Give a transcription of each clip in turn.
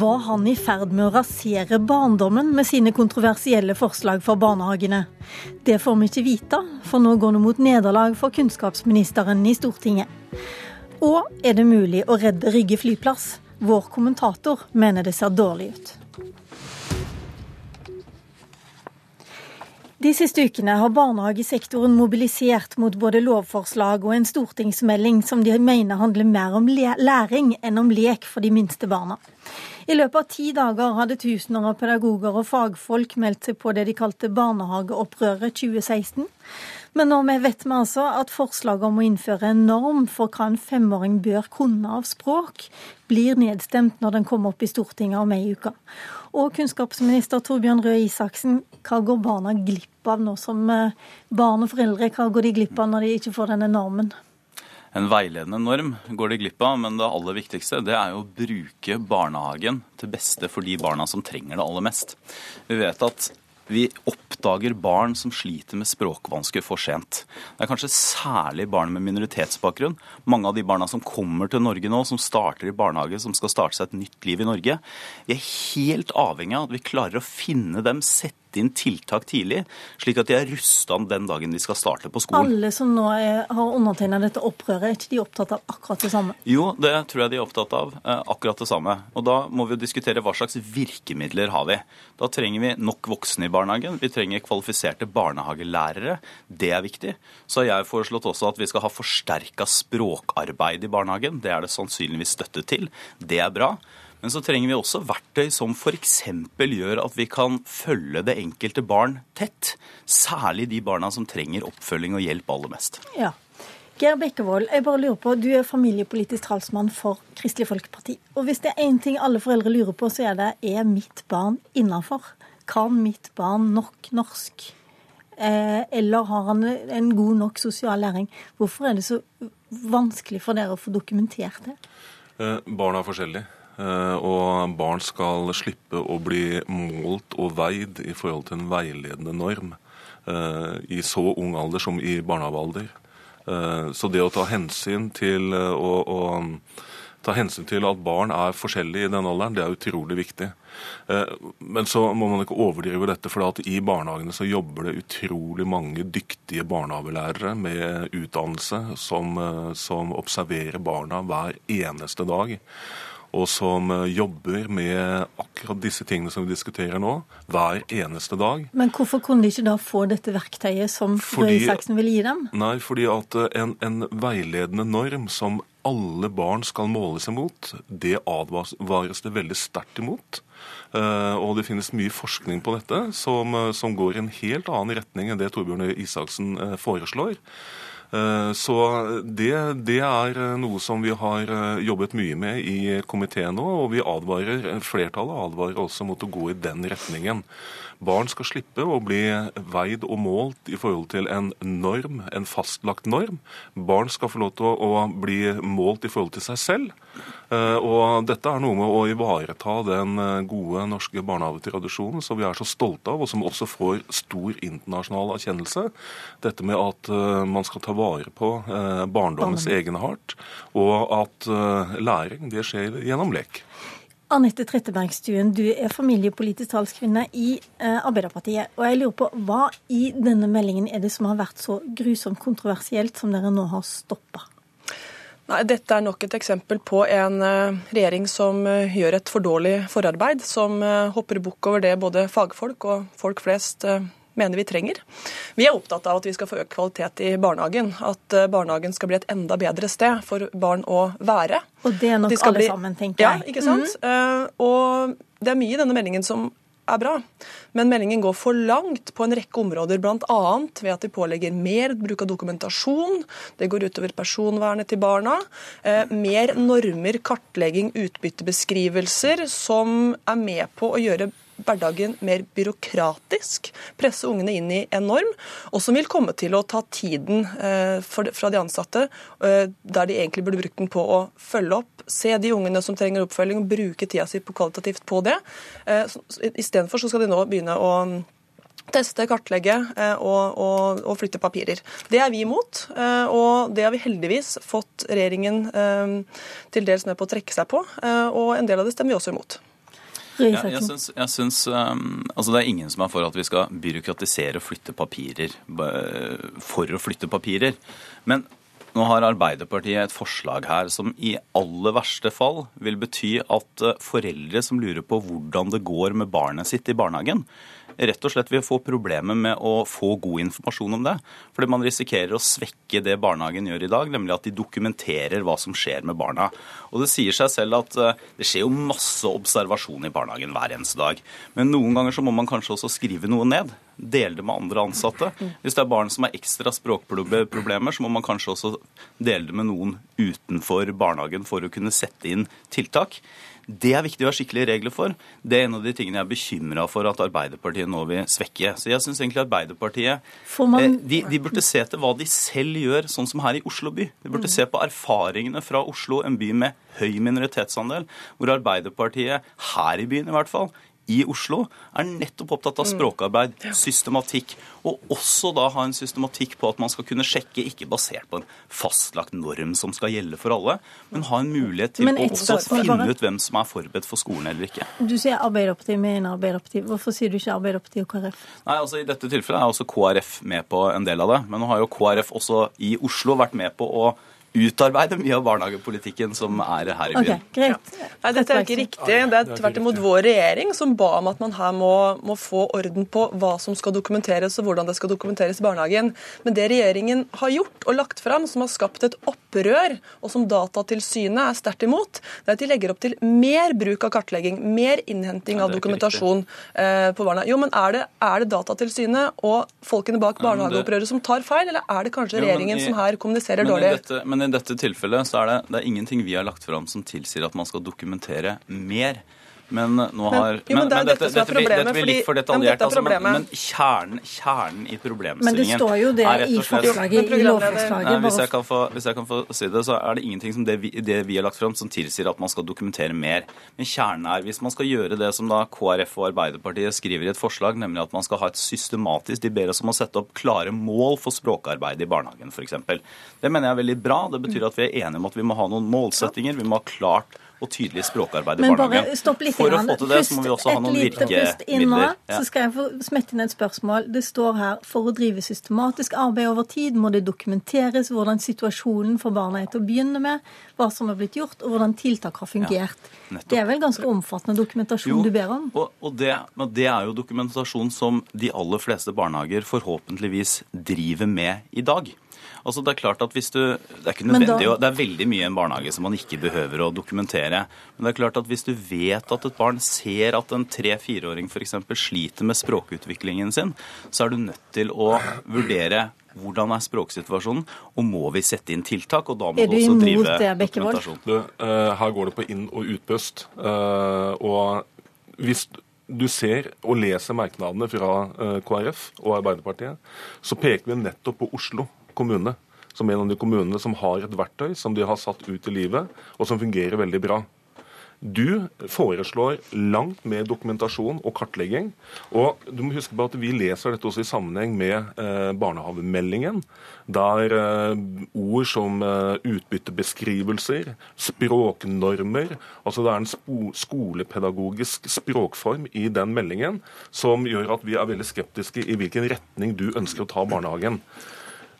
Var han i ferd med å rasere barndommen med sine kontroversielle forslag for barnehagene? Det får vi ikke vite, for nå går det mot nederlag for kunnskapsministeren i Stortinget. Og er det mulig å redde Rygge flyplass? Vår kommentator mener det ser dårlig ut. De siste ukene har barnehagesektoren mobilisert mot både lovforslag og en stortingsmelding som de mener handler mer om læring enn om lek for de minste barna. I løpet av ti dager hadde tusener av pedagoger og fagfolk meldt seg på det de kalte barnehageopprøret 2016. Men nå vet vi altså at forslaget om å innføre en norm for hva en femåring bør kunne av språk, blir nedstemt når den kommer opp i Stortinget om ei uke. Og kunnskapsminister Torbjørn Røe Isaksen, hva går barna glipp av nå som eh, barn og foreldre? Hva går de glipp av når de ikke får denne normen? En veiledende norm går de glipp av, men det aller viktigste det er jo å bruke barnehagen til beste for de barna som trenger det aller mest. Vi vet at vi oppdager barn som sliter med språkvansker for sent. Det er kanskje særlig barn med minoritetsbakgrunn. Mange av de barna som kommer til Norge nå, som starter i barnehage, som skal starte seg et nytt liv i Norge. Vi er helt avhengig av at vi klarer å finne dem, sette sette inn tiltak tidlig, slik at de er rusta den dagen de skal starte på skolen. Alle som nå er, har undertegna dette opprøret, er ikke de opptatt av akkurat det samme? Jo, det tror jeg de er opptatt av. Eh, akkurat det samme. Og da må vi diskutere hva slags virkemidler har vi. Da trenger vi nok voksne i barnehagen. Vi trenger kvalifiserte barnehagelærere. Det er viktig. Så har jeg foreslått også at vi skal ha forsterka språkarbeid i barnehagen. Det er det sannsynligvis støtte til. Det er bra. Men så trenger vi også verktøy som f.eks. gjør at vi kan følge det enkelte barn tett. Særlig de barna som trenger oppfølging og hjelp aller mest. Ja. Geir Bekkevold, jeg bare lurer på, du er familiepolitisk talsmann for Kristelig Folkeparti. Og hvis det er én ting alle foreldre lurer på, så er det er mitt barn innafor? Kan mitt barn nok norsk? Eh, eller har han en god nok sosial læring? Hvorfor er det så vanskelig for dere å få dokumentert det? Eh, barna er forskjellige. Eh, og barn skal slippe å bli målt og veid i forhold til en veiledende norm eh, i så ung alder som i barnehagealder. Eh, så det å ta hensyn til å, å ta hensyn til at barn er forskjellige i den alderen, det er utrolig viktig. Men så må man ikke overdrive dette, for i barnehagene så jobber det utrolig mange dyktige barnehagelærere med utdannelse som, som observerer barna hver eneste dag og som eh, jobber med akkurat disse tingene som vi diskuterer nå, hver eneste dag. Men hvorfor kunne de ikke da få dette verktøyet som Røe Isaksen vil gi dem? Nei, fordi at eh, en, en, veiledende norm som alle barn skal måle seg mot, det advares det veldig sterkt imot. Uh, og det finnes mye forskning på dette som, som, går i en helt annen retning enn det Torbjørn Isaksen foreslår. Eh, så det, det, er eh, noe som vi har eh, jobbet mye med i komiteen nå, og vi advarer, flertallet advarer også mot å gå i den retningen. Barn skal slippe å bli veid og målt i forhold til en norm, en fastlagt norm. Barn skal få lov til å, bli målt i forhold til seg selv. Og dette er noe med å ivareta den gode norske barnehagetradisjonen som vi er så stolte av, og som også får stor internasjonal erkjennelse. Dette med at man skal ta vare på barndommens egenart, og at læring det skjer gjennom lek. Anette Trettebergstuen, du er familiepolitisk talskvinne i eh, Arbeiderpartiet. Og jeg lurer på, hva i denne meldingen er det som har vært så grusomt kontroversielt som dere nå har stoppa? Nei, Dette er nok et eksempel på en regjering som gjør et for dårlig forarbeid. Som hopper bukk over det både fagfolk og folk flest mener vi trenger. Vi er opptatt av at vi skal få økt kvalitet i barnehagen. At eh, barnehagen skal bli et enda bedre sted for barn å være. Og det er nok de alle bli... sammen, tenker jeg. Ja, ikke sant? Mm -hmm. Og det er mye i denne meldingen som er bra. Men meldingen går for langt på en rekke områder, bl.a. ved at de pålegger mer bruk av dokumentasjon. Det går utover personvernet til barna. Eh, mer normer, kartlegging, utbyttebeskrivelser, som er med på å gjøre hverdagen mer byråkratisk, presse ungene inn i en norm, og som vil komme til å ta tiden eh, fra de ansatte, eh, der de egentlig burde brukt den på å følge opp, se de ungene som trenger oppfølging, og bruke tida si kvalitativt på det. Eh, Istedenfor så skal de nå begynne å teste, kartlegge og, og, og, flytte papirer. Det er vi imot, og det har vi heldigvis fått regjeringen til dels med på å trekke seg på. Og en del av det stemmer vi også imot. Ja, jeg synes syns, jeg syns um, altså Det er ingen som er for at vi skal byråkratisere og flytte papirer for å flytte papirer. Men nå har Arbeiderpartiet et forslag her som i aller verste fall vil bety at eh, foreldre som lurer på hvordan det går med barnet sitt i barnehagen, rett og slett vil få problemer med å få god informasjon om det. Fordi man risikerer å svekke det barnehagen gjør i dag, nemlig at de dokumenterer hva som skjer med barna. Og det sier seg selv at eh, det skjer jo masse observasjon i barnehagen hver eneste dag. Men noen ganger så må man kanskje også skrive noe ned. Dele det med andre ansatte. Hvis det er barn som har ekstra språkproblemer, så må man kanskje også dele det med noen utenfor barnehagen for å kunne sette inn tiltak. Det er viktig å ha skikkelige regler for. Det er en av de tingene jeg er bekymra for at Arbeiderpartiet nå vil svekke. Så jeg syns egentlig Arbeiderpartiet Får man- eh, de, de burde se til hva de selv gjør, sånn som her i Oslo by. De burde se på erfaringene fra Oslo, en by med høy minoritetsandel, hvor Arbeiderpartiet, her i byen i hvert fall, i Oslo, er nettopp opptatt av språkarbeid, systematikk, og også da ha en systematikk på at man skal kunne sjekke, ikke basert på en fastlagt norm som skal gjelde for alle, men ha en mulighet til å også finne ut hvem som er forberedt for skolen eller ikke. Du sier Arbeiderpartiet mener Arbeiderpartiet. Hvorfor sier du ikke Arbeiderpartiet og KrF? Nei, altså I dette tilfellet er også KrF med på en del av det. Men nå har jo KrF også i Oslo vært med på å utarbeide mye av barnehagepolitikken som er her i byen. byen. greit. Nei, dette er ikke riktig. Det er tvert imot vår regjering som ba om at man her må, må få orden på hva som skal dokumenteres og hvordan det skal dokumenteres i barnehagen. Men det regjeringen har gjort og lagt fram, som har skapt et opprør, og som Datatilsynet er sterkt imot, det er at de legger opp til mer bruk av kartlegging, mer innhenting Nei, av dokumentasjon eh, på barna. Jo, men er det, er det Datatilsynet og folkene bak Ja, men barnehageopprøret som tar feil, eller er det kanskje Jo, regjeringen i- som her kommuniserer dårlig? dette, men i dette tilfellet så er det, det er ingenting vi har lagt fram som tilsier at man skal dokumentere mer. Men nå har jo, men det er dette dette, problemet, dette blir litt for men detaljert. er altså, men, men kjernen, kjernen i problemstillingen Men det står jo det er rett i og slett- forslaget, i lovforslaget. Nei, hvis, jeg kan få, hvis jeg kan få si det, så er det ingenting som det vi, det vi har lagt fram som tilsier at man skal dokumentere mer. Men kjernen er, hvis man skal gjøre det som da KrF og Arbeiderpartiet skriver i et forslag, nemlig at man skal ha et systematisk De ber oss om å sette opp klare mål for språkarbeid i barnehagen, f.eks. Det mener jeg er veldig bra. Det betyr at vi er enige om at vi må ha noen målsettinger. Vi må ha klart og tydelig språkarbeid i Men bare stopp litt. For å få til det, så må vi også ha noen virkemidler. Ja. Så skal jeg få smette inn et spørsmål. Det står her for å drive systematisk arbeid over tid må det dokumenteres hvordan situasjonen for barna er til å begynne med, hva som har blitt gjort, og hvordan tiltak har fungert. Ja, det er vel ganske omfattende dokumentasjon du ber om? Og, og det, men det er jo dokumentasjon som de aller fleste barnehager forhåpentligvis driver med i dag. Altså det er klart at hvis du, Det er ikke nødvendig, da- å- det er veldig mye i en barnehage som man ikke behøver å dokumentere. Men det er klart at hvis du vet at et barn ser at en tre-fireåring f.eks. sliter med språkutviklingen sin, så er du nødt til å vurdere hvordan er språksituasjonen, og må vi sette inn tiltak? Og da må Er du du også drive det, dokumentasjon. Du, eh, her går det på inn- og utpust. Eh, og hvis du ser og leser merknadene fra eh, KrF og Arbeiderpartiet, så peker vi nettopp på Oslo kommune som en av de kommunene som har et verktøy som de har satt ut i livet, og som fungerer veldig bra. Du foreslår langt mer dokumentasjon og kartlegging. Og du må huske på at vi leser dette også i sammenheng med eh, barnehagemeldingen, der eh, ord som eh, utbyttebeskrivelser, språknormer Altså det er en spo skolepedagogisk språkform i den meldingen som gjør at vi er veldig skeptiske i hvilken retning du ønsker å ta barnehagen.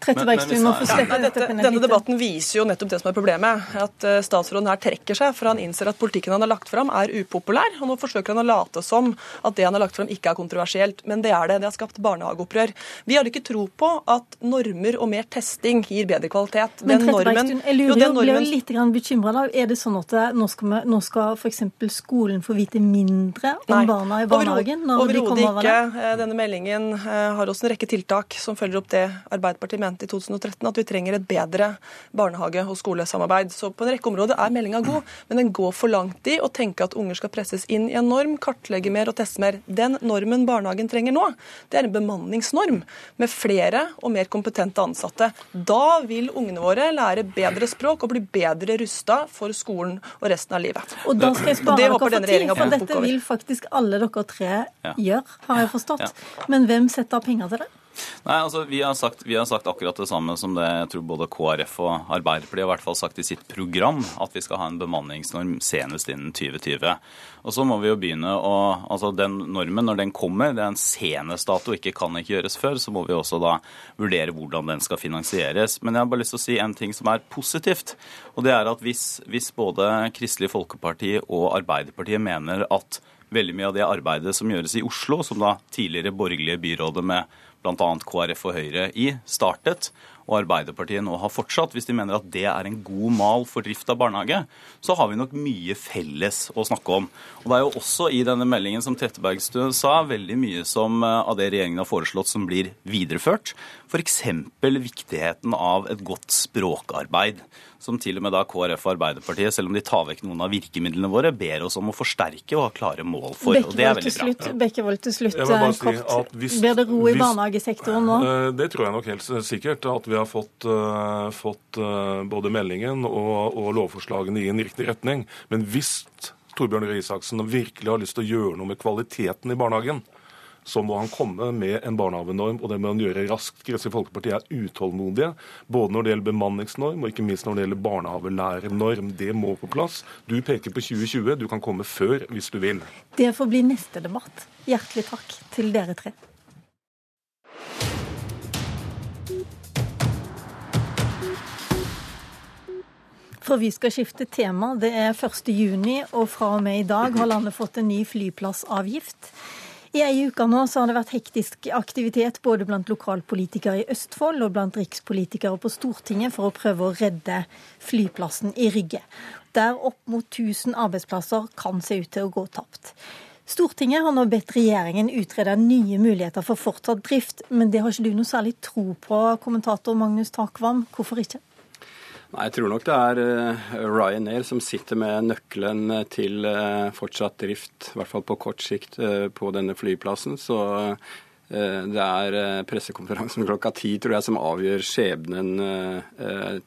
Trette Men- men Bergstuen må få slippe dette denne debatten viser jo nettopp det som er problemet. At eh, statsråden her trekker seg, for han innser at politikken han har lagt fram er upopulær. Og nå forsøker han å late som at det han har lagt fram ikke er kontroversielt. Men det er det. Det har skapt barnehageopprør. Vi har ikke tro på at normer og mer testing gir bedre kvalitet. Men Den Trette normen- jeg Jo, lurer den jo, blir jo litt bekymra. da. Er det sånn at nå skal, vi, nå skal f.eks. skolen få vite mindre om Nei, barna i barnehagen? Overhodet over ikke. Eh, Denne meldingen eh, har også en rekke tiltak som følger opp det Arbeiderpartiet mente i 2013, at vi trenger et bedre barnehage- og skolesamarbeid. Så på en rekke områder er meldinga god, men den går for langt i å tenke at unger skal presses inn i en norm, kartlegge mer og teste mer. Den normen barnehagen trenger nå, det er en bemanningsnorm med flere og mer kompetente ansatte. Da vil ungene våre lære bedre språk og bli bedre rusta for skolen og resten av livet. Og da skal jeg spare dere for tid, for dette vil faktisk alle dere tre gjøre, har jeg forstått. Men hvem setter av penger til det? Nei, altså vi har, sagt, vi har, sagt, akkurat det samme som det jeg tror både KrF og Arbeiderpartiet har i hvert fall sagt i sitt program, at vi skal ha en bemanningsnorm senest innen 2020. Og så må vi jo begynne å Altså den normen, når den kommer, det er en senest dato, ikke kan ikke gjøres før, så må vi også da vurdere hvordan den skal finansieres. Men jeg har bare lyst til å si en ting som er positivt. Og det er at hvis, hvis både Kristelig Folkeparti og Arbeiderpartiet mener at veldig mye av det arbeidet som gjøres i Oslo, som da tidligere borgerlige byrådet med bl.a. KrF og Høyre i, startet, og Arbeiderpartiet nå har fortsatt, hvis de mener at det er en god mal for drift av barnehage, så har vi nok mye felles å snakke om. Og Det er jo også i denne meldingen som Trettebergstuen sa, veldig mye som, eh, av det regjeringen har foreslått som blir videreført. F.eks. viktigheten av et godt språkarbeid som til og med da KrF og Arbeiderpartiet, selv om de tar vekk noen av virkemidlene våre, ber oss om å forsterke og ha klare mål for. og det er veldig bra. Bekkevold til slutt, kort. Hvis, Blir det ro i hvis, barnehagesektoren nå? Eh, det tror jeg nok helt sikkert. At vi har fått, uh, fått uh, både meldingen og, og lovforslagene i en riktig retning. Men hvis Torbjørn Røe Isaksen virkelig har lyst til å gjøre noe med kvaliteten i barnehagen, så må han komme med en barnehagenorm, og det må han gjøre raskt. Kristelig Folkeparti er utålmodige, både når det gjelder bemanningsnorm og ikke minst når det gjelder barnehagelærernorm. Det må på plass. Du peker på 2020, du kan komme før hvis du vil. Det får bli neste debatt. Hjertelig takk til dere tre. For vi skal skifte tema. Det er 1.6, og fra og med i dag har landet fått en ny flyplassavgift. I ei uke nå så har det vært hektisk aktivitet både blant lokalpolitikere i Østfold og blant rikspolitikere på Stortinget for å prøve å redde flyplassen i Rygge. Der opp mot 1000 arbeidsplasser kan se ut til å gå tapt. Stortinget har nå bedt regjeringen utrede nye muligheter for fortsatt drift, men det har ikke du noe særlig tro på, kommentator Magnus Takvam. Hvorfor ikke? Nei, Jeg tror nok det er uh, Ryanair som sitter med nøkkelen eh, til uh, fortsatt drift, i hvert fall på kort sikt, på denne flyplassen. Så det er pressekonferansen klokka ti tror jeg, som avgjør skjebnen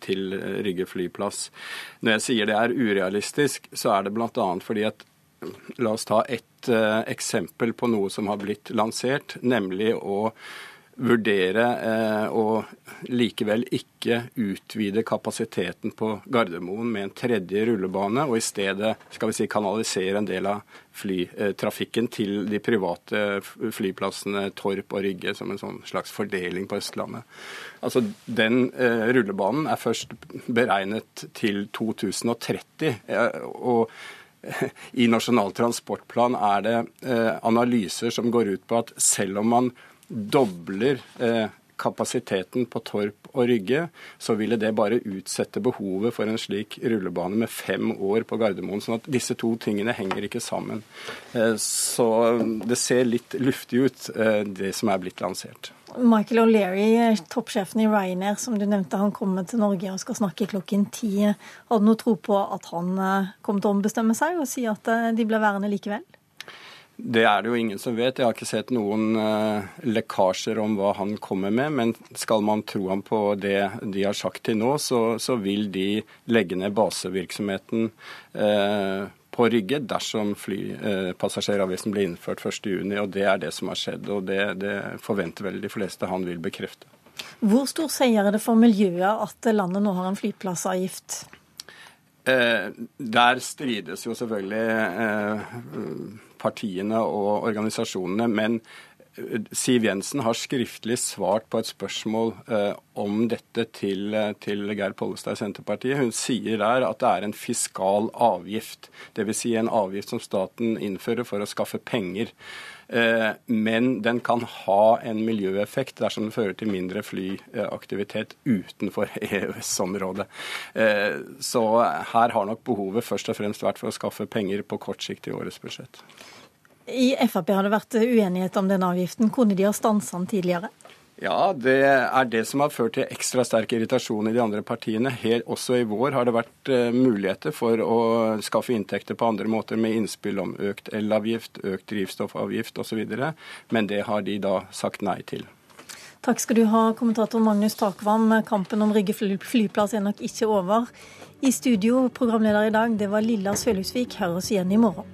til Rygge flyplass. Når jeg sier det er urealistisk, så er det bl.a. fordi at La oss ta ett eksempel på noe som har blitt lansert, nemlig å vurdere eh, å likevel ikke utvide kapasiteten på Gardermoen med en tredje rullebane, og i stedet skal vi si, kanalisere en del av flytrafikken til de private flyplassene Torp og Rygge som en sånn slags fordeling på Østlandet. Altså, Den eh, rullebanen er først beregnet til 2030. Eh, og i Nasjonal transportplan er det eh, analyser som går ut på at selv om man dobler eh, kapasiteten på Torp og Rygge, så ville det bare utsette behovet for en slik rullebane med fem år på Gardermoen. sånn at disse to tingene henger ikke sammen. Eh, så det ser litt luftig ut, eh, det som er blitt lansert. Michael O'Leary, toppsjefen i Ryanair, som du nevnte, han kommer til Norge og skal snakke klokken ti. Har du noe tro på at han kommer til å ombestemme seg og si at de blir værende likevel? Det er det jo ingen som vet. Jeg har ikke sett noen uh, lekkasjer om hva han kommer med. Men skal man tro ham på det de har sagt til nå, så, så vil de legge ned basevirksomheten uh, på Rygge dersom flypassasjeravgiften uh, blir innført 1.6. Og det er det som har skjedd. Og det, det forventer vel de fleste han vil bekrefte. Hvor stor seier er det for miljøet at landet nå har en flyplassavgift? Eh, der strides jo selvfølgelig eh, partiene og organisasjonene. Men Siv Jensen har skriftlig svart på et spørsmål eh, om dette til, eh, til, Geir Pollestad i Senterpartiet. Hun sier der at det er en fiskal avgift. Dvs. Si en avgift som staten innfører for å skaffe penger. Eh, men den kan ha en miljøeffekt dersom den fører til mindre flyaktivitet utenfor EØS-området. Eh, så her har nok behovet først og fremst vært for å skaffe penger på kort sikt i årets budsjett. I Frp har det vært uenighet om denne avgiften. Kunne de ha stanset den tidligere? Ja, det er det som har ført til ekstra sterk irritasjon i de andre partiene. Her, også i vår har det vært uh, muligheter for å skaffe inntekter på andre måter med innspill om økt elavgift, økt drivstoffavgift osv., men det har de da sagt nei til. Takk skal du ha, kommentator Magnus Takvam. Kampen om Rygge flyplass er nok ikke over. I studio, programleder i dag, det var Lilla Sølhusvik. Hør oss igjen i morgen.